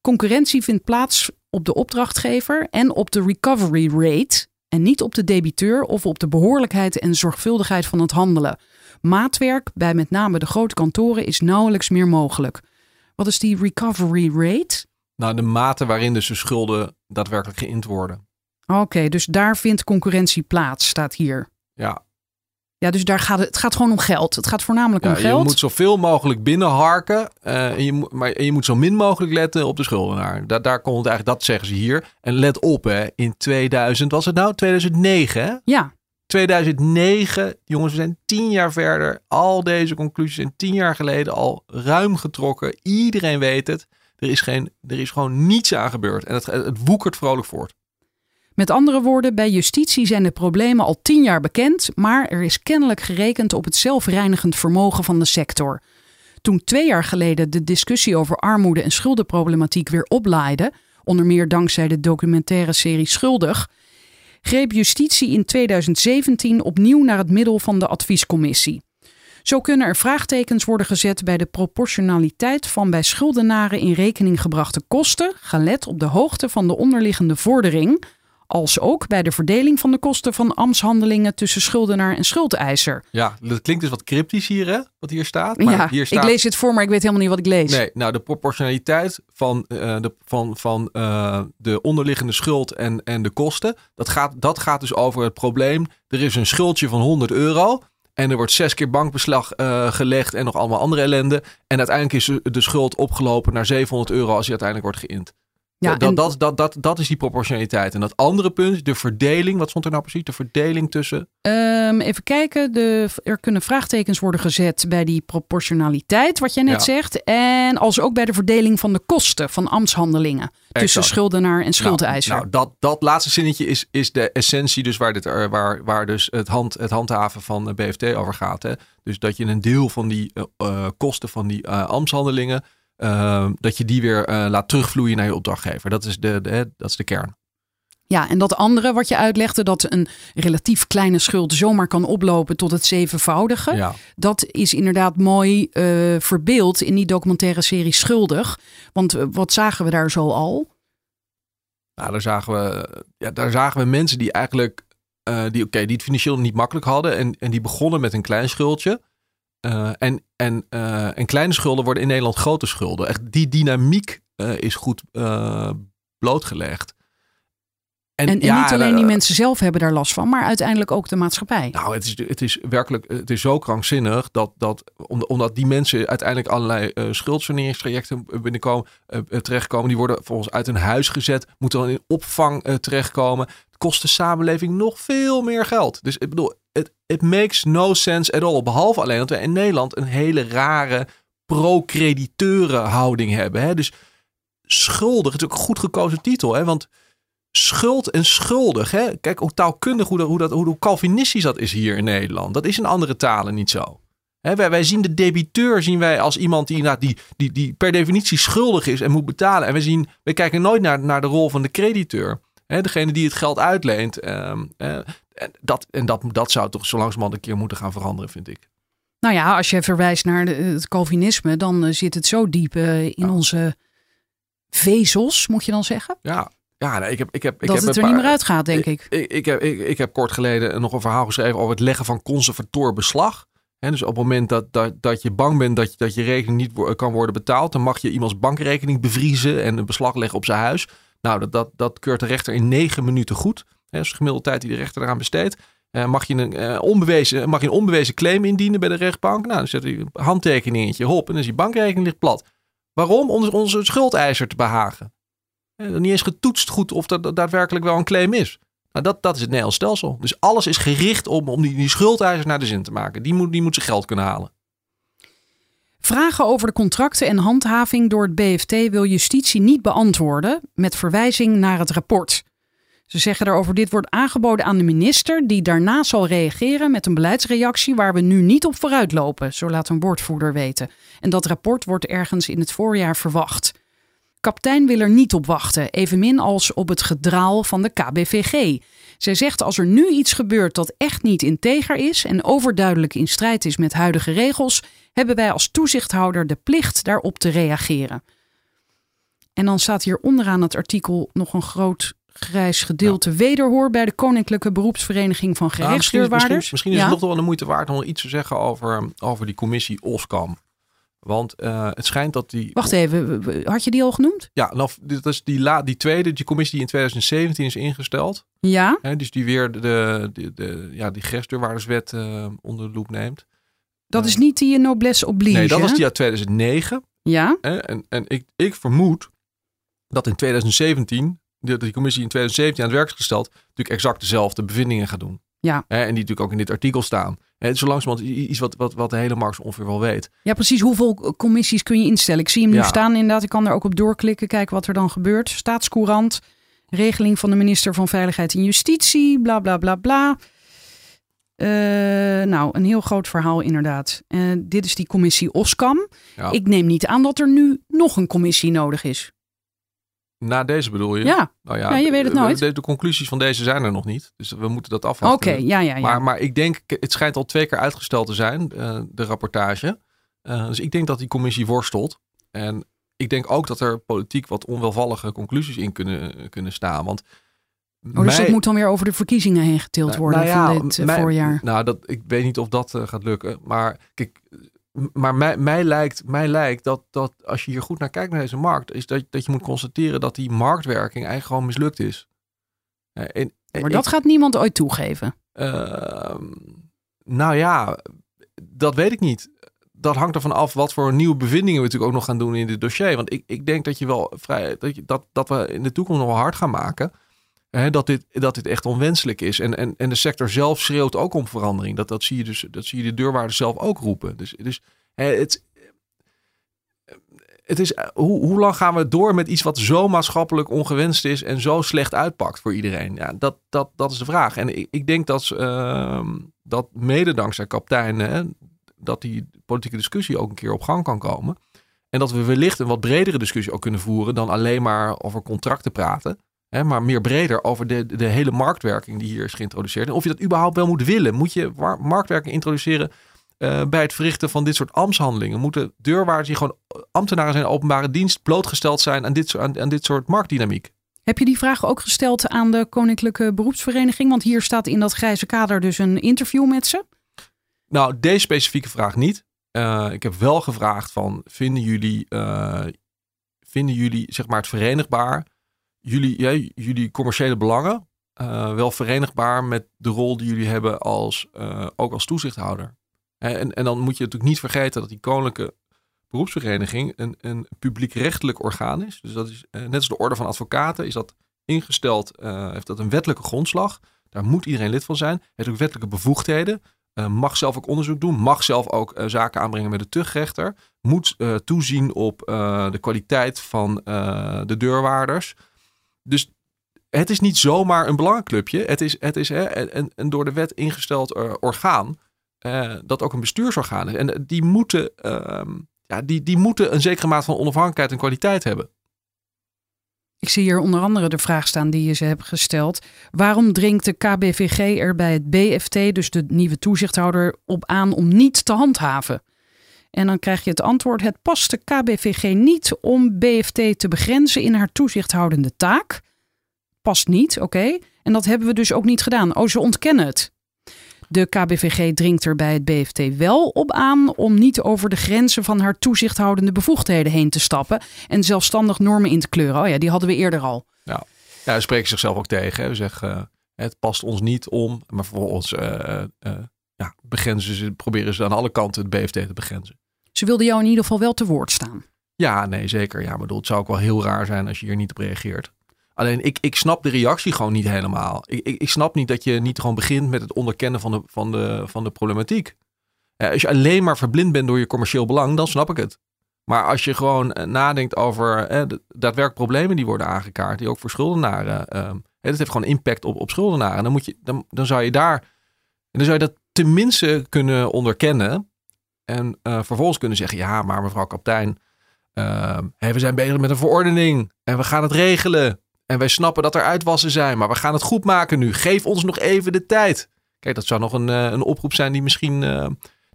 Concurrentie vindt plaats op de opdrachtgever en op de recovery rate en niet op de debiteur of op de behoorlijkheid en zorgvuldigheid van het handelen. Maatwerk bij met name de grote kantoren is nauwelijks meer mogelijk. Wat is die recovery rate? Nou, de mate waarin dus de schulden daadwerkelijk geïnd worden. Oké, dus daar vindt concurrentie plaats, staat hier. Ja, Ja, dus daar gaat het, het gaat gewoon om geld. Het gaat voornamelijk ja om je geld. moet zoveel mogelijk binnenharken. eh, en, je moet, maar, en je moet zo min mogelijk letten op de schuldenaar. Da daar komt het eigenlijk, dat zeggen ze hier. En let op, hè, in 2000, was het nou? 2009, hè? Ja, 2009, jongens, we zijn tien jaar verder. Al deze conclusies zijn tien jaar geleden al ruim getrokken. Iedereen weet het. Er is, geen, er is gewoon niets aan gebeurd. En het, het woekert vrolijk voort. Met andere woorden, bij justitie zijn de problemen al tien jaar bekend, maar er is kennelijk gerekend op het zelfreinigend vermogen van de sector. Toen twee jaar geleden de discussie over armoede en schuldenproblematiek weer oplaaide, onder meer dankzij de documentaire serie Schuldig, greep justitie in 2017 opnieuw naar het middel van de adviescommissie. Zo kunnen er vraagtekens worden gezet bij de proportionaliteit van bij schuldenaren in rekening gebrachte kosten, gelet op de hoogte van de onderliggende vordering, als ook bij de verdeling van de kosten van ambtshandelingen tussen schuldenaar en schuldeiser. Ja, dat klinkt dus wat cryptisch hier, hè? Wat hier staat. Maar ja, hier staat... ik lees dit voor, maar ik weet helemaal niet wat ik lees. Nee, nou de proportionaliteit van, eh, de, van, van eh, de onderliggende schuld en, en de kosten. Dat gaat, dat gaat dus over het probleem. Er is een schuldje van 100 euro. En er wordt zes keer bankbeslag eh, gelegd en nog allemaal andere ellende. En uiteindelijk is de schuld opgelopen naar 700 euro als die uiteindelijk wordt geïnd. Ja, dat, en- dat, dat, dat, dat is die proportionaliteit. En dat andere punt, de verdeling. Wat stond er nou precies? De verdeling tussen... Ehm, even kijken. De, er kunnen vraagtekens worden gezet bij die proportionaliteit, wat jij net Ja. zegt. En als ook bij de verdeling van de kosten van ambtshandelingen tussen schuldenaar en schuldeiser. Nou, nou dat, dat laatste zinnetje is, is de essentie dus waar, dit, er- waar, waar dus het, hand, het handhaven van de BFT over gaat. Hè? Dus dat je een deel van die eh, eh, kosten van die eh, ambtshandelingen, eh, dat je die weer eh, laat terugvloeien naar je opdrachtgever. Dat is de, dat is de kern. Ja, en dat andere wat je uitlegde, dat een relatief kleine schuld zomaar kan oplopen tot het zevenvoudige. Ja. Dat is inderdaad mooi eh, verbeeld in die documentaire serie Schuldig. Want eh, wat zagen we daar zo al? Nou, daar zagen we, ja, daar zagen we mensen die eigenlijk, die, oké, die het financieel niet makkelijk hadden. En, en die begonnen met een klein schuldje. En, en, eh, en kleine schulden worden in Nederland grote schulden. Echt, die dynamiek eh, is goed eh, blootgelegd. En, en ja, niet alleen eh, die mensen zelf hebben daar last van, maar uiteindelijk ook de maatschappij. Nou, het is, het is werkelijk, het is zo krankzinnig dat, dat om- omdat die mensen uiteindelijk allerlei eh schuldsaneringstrajecten binnenkomen, eh, eh, terechtkomen. Die worden volgens uit hun huis gezet, moeten dan in opvang terechtkomen. Het kost de samenleving nog veel meer geld. Dus ik bedoel, het it makes no sense at all. Behalve alleen dat we in Nederland een hele rare pro-crediteuren hebben. Hè? Dus schuldig, het is ook een goed gekozen titel. Hè? Want schuld en schuldig. Hè? Kijk hoe taalkundig, hoe, dat, hoe, dat, hoe, Calvinistisch dat is hier in Nederland. Dat is in andere talen niet zo. Hè, wij, wij zien de debiteur zien wij als iemand die, inderdaad die, die, die per definitie schuldig is en moet betalen. En we, zien, we kijken nooit naar, naar de rol van de crediteur. Hè, degene die het geld uitleent. ehm, eh, en dat, en dat, dat zou toch zo langzamerhand een keer moeten gaan veranderen, vind ik. Nou ja, als je verwijst naar het Calvinisme, dan eh, zit het zo diep eh, in onze vezels, moet je dan zeggen. Ja, Ja, nee, ik heb, ik heb, ik dat heb het er niet meer uitgaat, denk ik. Ik, ik, heb, ik, ik heb kort geleden nog een verhaal geschreven over het leggen van conservator beslag. Dus op het moment dat, dat, dat je bang bent dat, je- dat je rekening niet kan worden betaald, dan mag je iemands bankrekening bevriezen en een beslag leggen op zijn huis. Nou, dat, dat, dat keurt de rechter in negen minuten goed. Hè, dat is de gemiddelde tijd die de rechter eraan besteedt. Eh, mag, je een, eh, onbewezen, mag je een onbewezen claim indienen bij de rechtbank? Nou, dan zet hij een handtekeningetje, hop, en dan is die bankrekening ligt plat. Waarom? Om onze schuldeiser te behagen. Eh, niet eens getoetst goed of dat daadwerkelijk wel een claim is. Nou, dat, dat is het Nederlands stelsel. Dus alles is gericht om, om die, die schuldeiser naar de zin te maken. Die moet, die moet zijn geld kunnen halen. Vragen over de contracten en handhaving door het BFT wil justitie niet beantwoorden met verwijzing naar het rapport. Ze zeggen daarover dit wordt aangeboden aan de minister die daarna zal reageren met een beleidsreactie waar we nu niet op vooruitlopen, zo laat een woordvoerder weten. En dat rapport wordt ergens in het voorjaar verwacht. Kaptein wil er niet op wachten, evenmin als op het gedraal van de KBVG. Zij zegt als er nu iets gebeurt dat echt niet integer is en overduidelijk in strijd is met huidige regels, hebben wij als toezichthouder de plicht daarop te reageren. En dan staat hier onderaan het artikel nog een groot grijs gedeelte wederhoor bij de Koninklijke Beroepsvereniging van misschien, misschien, Gerechtsdeurwaarders. misschien is Ja? het nog wel de moeite waard om iets te zeggen over, over die commissie OSCAM. Want eh, het schijnt dat die... Wacht even, had je die al genoemd? Ja, nou, dit is die, la, die tweede, die commissie die in 2017 is ingesteld. Ja, Hè, dus die weer de, de, ja, die gerechtsdeurwaarderswet eh, onder de loep neemt. dat Eh, is niet die noblesse oblige. Nee, dat was die uit 2009. Ja, Hè? En, en ik, ik vermoed dat in 2017, die, die commissie in 2017 aan het werk is gesteld, natuurlijk exact dezelfde bevindingen gaat doen. Ja. Hè? En die natuurlijk ook in dit artikel staan. Hè, zo langzamerhand iets wat, wat, wat de hele markt ongeveer wel weet. ja, precies. Hoeveel commissies kun je instellen? Ik zie hem nu Ja. staan inderdaad. Ik kan er ook op doorklikken, kijken wat er dan gebeurt. Staatscourant, regeling van de minister van Veiligheid en Justitie, bla bla bla bla. Eh, nou, een heel groot verhaal inderdaad. Eh, dit is die commissie OSCAM. Ja. Ik neem niet aan dat er nu nog een commissie nodig is. Na deze bedoel je? Ja, Nou ja, Ja, je weet het nooit. De, de conclusies van deze zijn er nog niet. Dus we moeten dat oké. afwachten. ja, ja, ja. Maar, maar ik denk, het schijnt al twee keer uitgesteld te zijn, eh, de rapportage. Eh, dus ik denk dat die commissie worstelt. En ik denk ook dat er politiek wat onwelvallige conclusies in kunnen, kunnen staan. Want oh, dus dat mij- moet dan weer over de verkiezingen heen getild Nou, worden nou ja, van dit eh, mij- voorjaar. Nou, dat, ik weet niet of dat gaat lukken. Maar kijk, maar mij, mij lijkt, mij lijkt dat, dat als je hier goed naar kijkt naar deze markt, is dat, dat je moet constateren dat die marktwerking eigenlijk gewoon mislukt is. En, en Maar dat gaat niemand ooit toegeven. Ehm, nou ja, dat weet ik niet. Dat hangt ervan af wat voor nieuwe bevindingen we natuurlijk ook nog gaan doen in dit dossier. Want ik, ik denk dat je wel vrij dat, je, dat, dat we in de toekomst nog wel hard gaan maken. Hè, dat, dit, dat dit echt onwenselijk is. En, en, en de sector zelf schreeuwt ook om verandering. Dat, dat, zie je dus, dat zie je de deurwaarders zelf ook roepen. Dus, dus hè, het, het is, hoe, hoe lang gaan we door met iets wat zo maatschappelijk ongewenst is en zo slecht uitpakt voor iedereen? Ja, dat, dat, dat is de vraag. En ik, ik denk dat, ehm, dat mede dankzij kaptein, hè, dat die politieke discussie ook een keer op gang kan komen. En dat we wellicht een wat bredere discussie ook kunnen voeren dan alleen maar over contracten praten. Hè, maar meer breder over de, de hele marktwerking die hier is geïntroduceerd. En of je dat überhaupt wel moet willen. Moet je marktwerking introduceren eh, bij het verrichten van dit soort ambtshandelingen? Moeten deurwaarders die gewoon ambtenaren zijn in openbare dienst blootgesteld zijn aan dit, soort- aan, aan dit soort marktdynamiek? Heb je die vraag ook gesteld aan de Koninklijke Beroepsvereniging? Want hier staat in dat grijze kader dus een interview met ze. Nou, deze specifieke vraag niet. Eh, ik heb wel gevraagd van, vinden jullie, eh, vinden jullie zeg maar het verenigbaar, jullie, ja, jullie commerciële belangen, eh, wel verenigbaar met de rol die jullie hebben als, eh, ook als toezichthouder? En, en dan moet je natuurlijk niet vergeten dat die koninklijke beroepsvereniging een, een publiekrechtelijk orgaan is. Dus dat is eh, net als de orde van advocaten, is dat ingesteld, heeft dat een wettelijke grondslag. Daar moet iedereen lid van zijn. Heeft ook wettelijke bevoegdheden. Mag zelf ook onderzoek doen. Mag zelf ook zaken aanbrengen met de tuchtrechter. Moet toezien op de kwaliteit van de deurwaarders. Dus het is niet zomaar een belangenclubje. Het is, het is hè, een, een door de wet ingesteld eh, orgaan. eh, dat ook een bestuursorgaan is. En die moeten, ehm, ja, die, die moeten een zekere maat van onafhankelijkheid en kwaliteit hebben. Ik zie hier onder andere de vraag staan die je ze hebt gesteld. Waarom dringt de KBVG er bij het BFT, dus de nieuwe toezichthouder, op aan om niet te handhaven? En dan krijg je het antwoord: het past de KBVG niet om BFT te begrenzen in haar toezichthoudende taak. past niet, oké. En dat hebben we dus ook niet gedaan. Oh, ze ontkennen het. De KBVG dringt er bij het BFT wel op aan om niet over de grenzen van haar toezichthoudende bevoegdheden heen te stappen en zelfstandig normen in te kleuren. Oh ja, die hadden we eerder al. Ja, ja ze spreken zichzelf ook tegen. Hè. Ze zeggen, uh, het past ons niet om, maar vervolgens uh, uh, ja, begrenzen ze, proberen ze aan alle kanten het BFT te begrenzen. Ze wilden jou in ieder geval wel te woord staan. Ja, nee, zeker. Ja, bedoel, het zou ook wel heel raar zijn als je hier niet op reageert. Alleen ik, ik snap de reactie gewoon niet helemaal. Ik, ik, snap niet dat je niet gewoon begint met het onderkennen van de, van de, van de problematiek. Als je alleen maar verblind bent door je commercieel belang, dan snap ik het. Maar als je gewoon eh, nadenkt over eh, de daadwerkelijk problemen die worden aangekaart, die ook voor schuldenaren, uh, dat heeft gewoon impact op, op schuldenaren. Dan, moet je, dan, dan zou je daar, dan zou je dat tenminste kunnen onderkennen. En uh, vervolgens kunnen zeggen, ja, maar mevrouw kaptein, uh, hey, we zijn bezig met een verordening en we gaan het regelen. En wij snappen dat er uitwassen zijn, maar we gaan het goed maken nu. Geef ons nog even de tijd. Kijk, dat zou nog een, een oproep zijn die misschien, uh,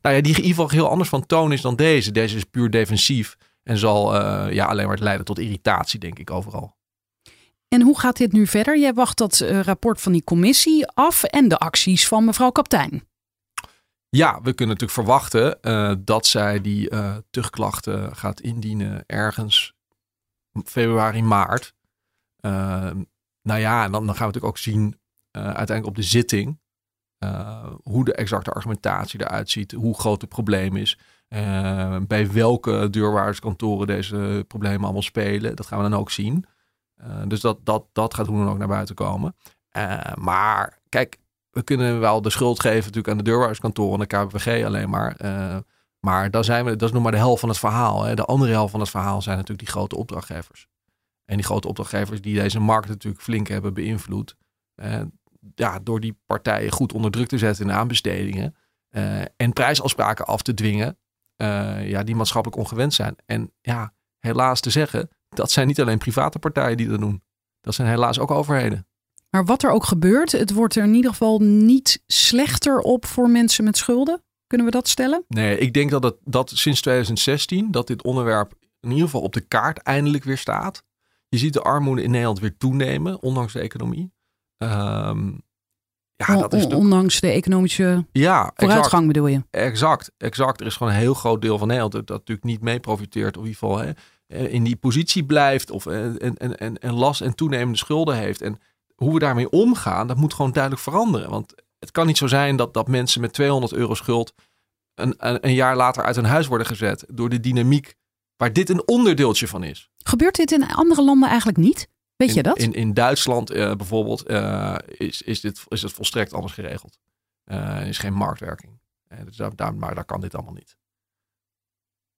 nou ja, die in ieder geval heel anders van toon is dan deze. Deze is puur defensief en zal ja, alleen maar leiden tot irritatie, denk ik, overal. En hoe gaat dit nu verder? Jij wacht dat rapport van die commissie af en de acties van mevrouw Kaptein. Ja, we kunnen natuurlijk verwachten uh, dat zij die uh, terugklachten gaat indienen ergens februari, maart. Uh, nou ja, en dan, gaan we natuurlijk ook zien uiteindelijk op de zitting hoe de exacte argumentatie eruit ziet, hoe groot het probleem is, bij welke deurwaarderskantoren deze problemen allemaal spelen. Dat gaan we dan ook zien. dus dat, dat, dat gaat hoe dan ook naar buiten komen. maar kijk, we kunnen wel de schuld geven natuurlijk aan de deurwaarderskantoren en de KBVG alleen maar. Uh, maar dan zijn we, dat is nog maar de helft van het verhaal. Hè. De andere helft van het verhaal zijn natuurlijk die grote opdrachtgevers. En die grote opdrachtgevers die deze markt natuurlijk flink hebben beïnvloed. Uh, ja, door die partijen goed onder druk te zetten in aanbestedingen. Uh, en prijsafspraken af te dwingen. ja, die maatschappelijk ongewend zijn. En ja, helaas te zeggen, dat zijn niet alleen private partijen die dat doen. Dat zijn helaas ook overheden. Maar wat er ook gebeurt, het wordt er in ieder geval niet slechter op voor mensen met schulden. Kunnen we dat stellen? Nee, ik denk dat, het, dat sinds 2016 dat dit onderwerp in ieder geval op de kaart eindelijk weer staat. Je ziet de armoede in Nederland weer toenemen, ondanks de economie. Um, ja, dat is ondanks de economische ja, vooruitgang exact, bedoel je? Exact, exact. Er is gewoon een heel groot deel van Nederland dat, dat natuurlijk niet mee profiteert. Of in ieder geval hè, in die positie blijft. Of en, en, en, en last en toenemende schulden heeft. En hoe we daarmee omgaan, dat moet gewoon duidelijk veranderen. Want het kan niet zo zijn dat, dat mensen met 200 euro schuld een, een, een jaar later uit hun huis worden gezet door de dynamiek waar dit een onderdeeltje van is. Gebeurt dit in andere landen eigenlijk niet? Weet in, je dat? In, in Duitsland uh, bijvoorbeeld uh, is, is, dit, is het volstrekt anders geregeld. Uh, er is geen marktwerking. dus daar, daar, maar daar kan dit allemaal niet.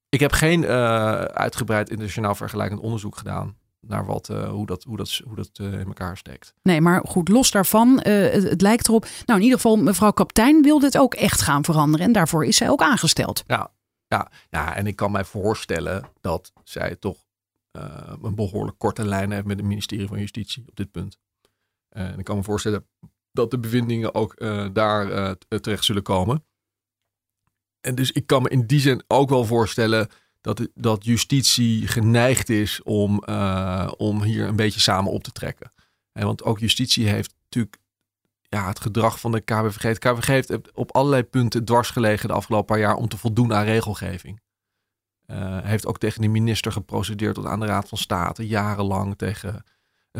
Ik heb geen uitgebreid internationaal vergelijkend onderzoek gedaan naar wat, uh, hoe dat, hoe dat, hoe dat uh, in elkaar steekt. Nee, maar goed, los daarvan, uh, het, het, lijkt erop. Nou, in ieder geval, mevrouw Kaptein wil dit ook echt gaan veranderen. En daarvoor is zij ook aangesteld. Ja, ja, ja en ik kan mij voorstellen dat zij toch een behoorlijk korte lijn heeft met het ministerie van Justitie op dit punt. en ik kan me voorstellen dat de bevindingen ook daar terecht zullen komen. En dus ik kan me in die zin ook wel voorstellen dat, dat justitie geneigd is om, uh, om hier een beetje samen op te trekken. En want ook justitie heeft natuurlijk ja, het gedrag van de KVG. Het KVG heeft op allerlei punten dwars gelegen de afgelopen paar jaar om te voldoen aan regelgeving. Uh, heeft ook tegen de minister geprocedeerd tot aan de Raad van State, jarenlang tegen,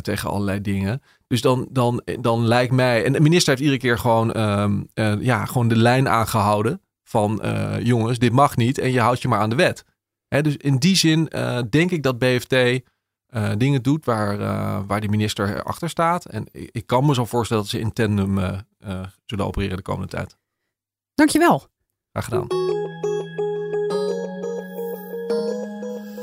tegen allerlei dingen. Dus dan, dan, dan lijkt mij. En de minister heeft iedere keer gewoon, uh, uh, ja, gewoon de lijn aangehouden van jongens, dit mag niet en je houdt je maar aan de wet dus in die zin uh, denk ik dat BFT uh, eh, dingen doet waar, uh, waar de minister achter staat. En ik, ik, kan me zo voorstellen dat ze in tandem zullen opereren de komende tijd. Dankjewel. Graag gedaan.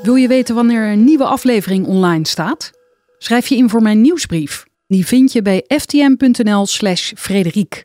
Wil je weten wanneer een nieuwe aflevering online staat? Schrijf je in voor mijn nieuwsbrief. Die vind je bij ftm.nl/slash Frederiek.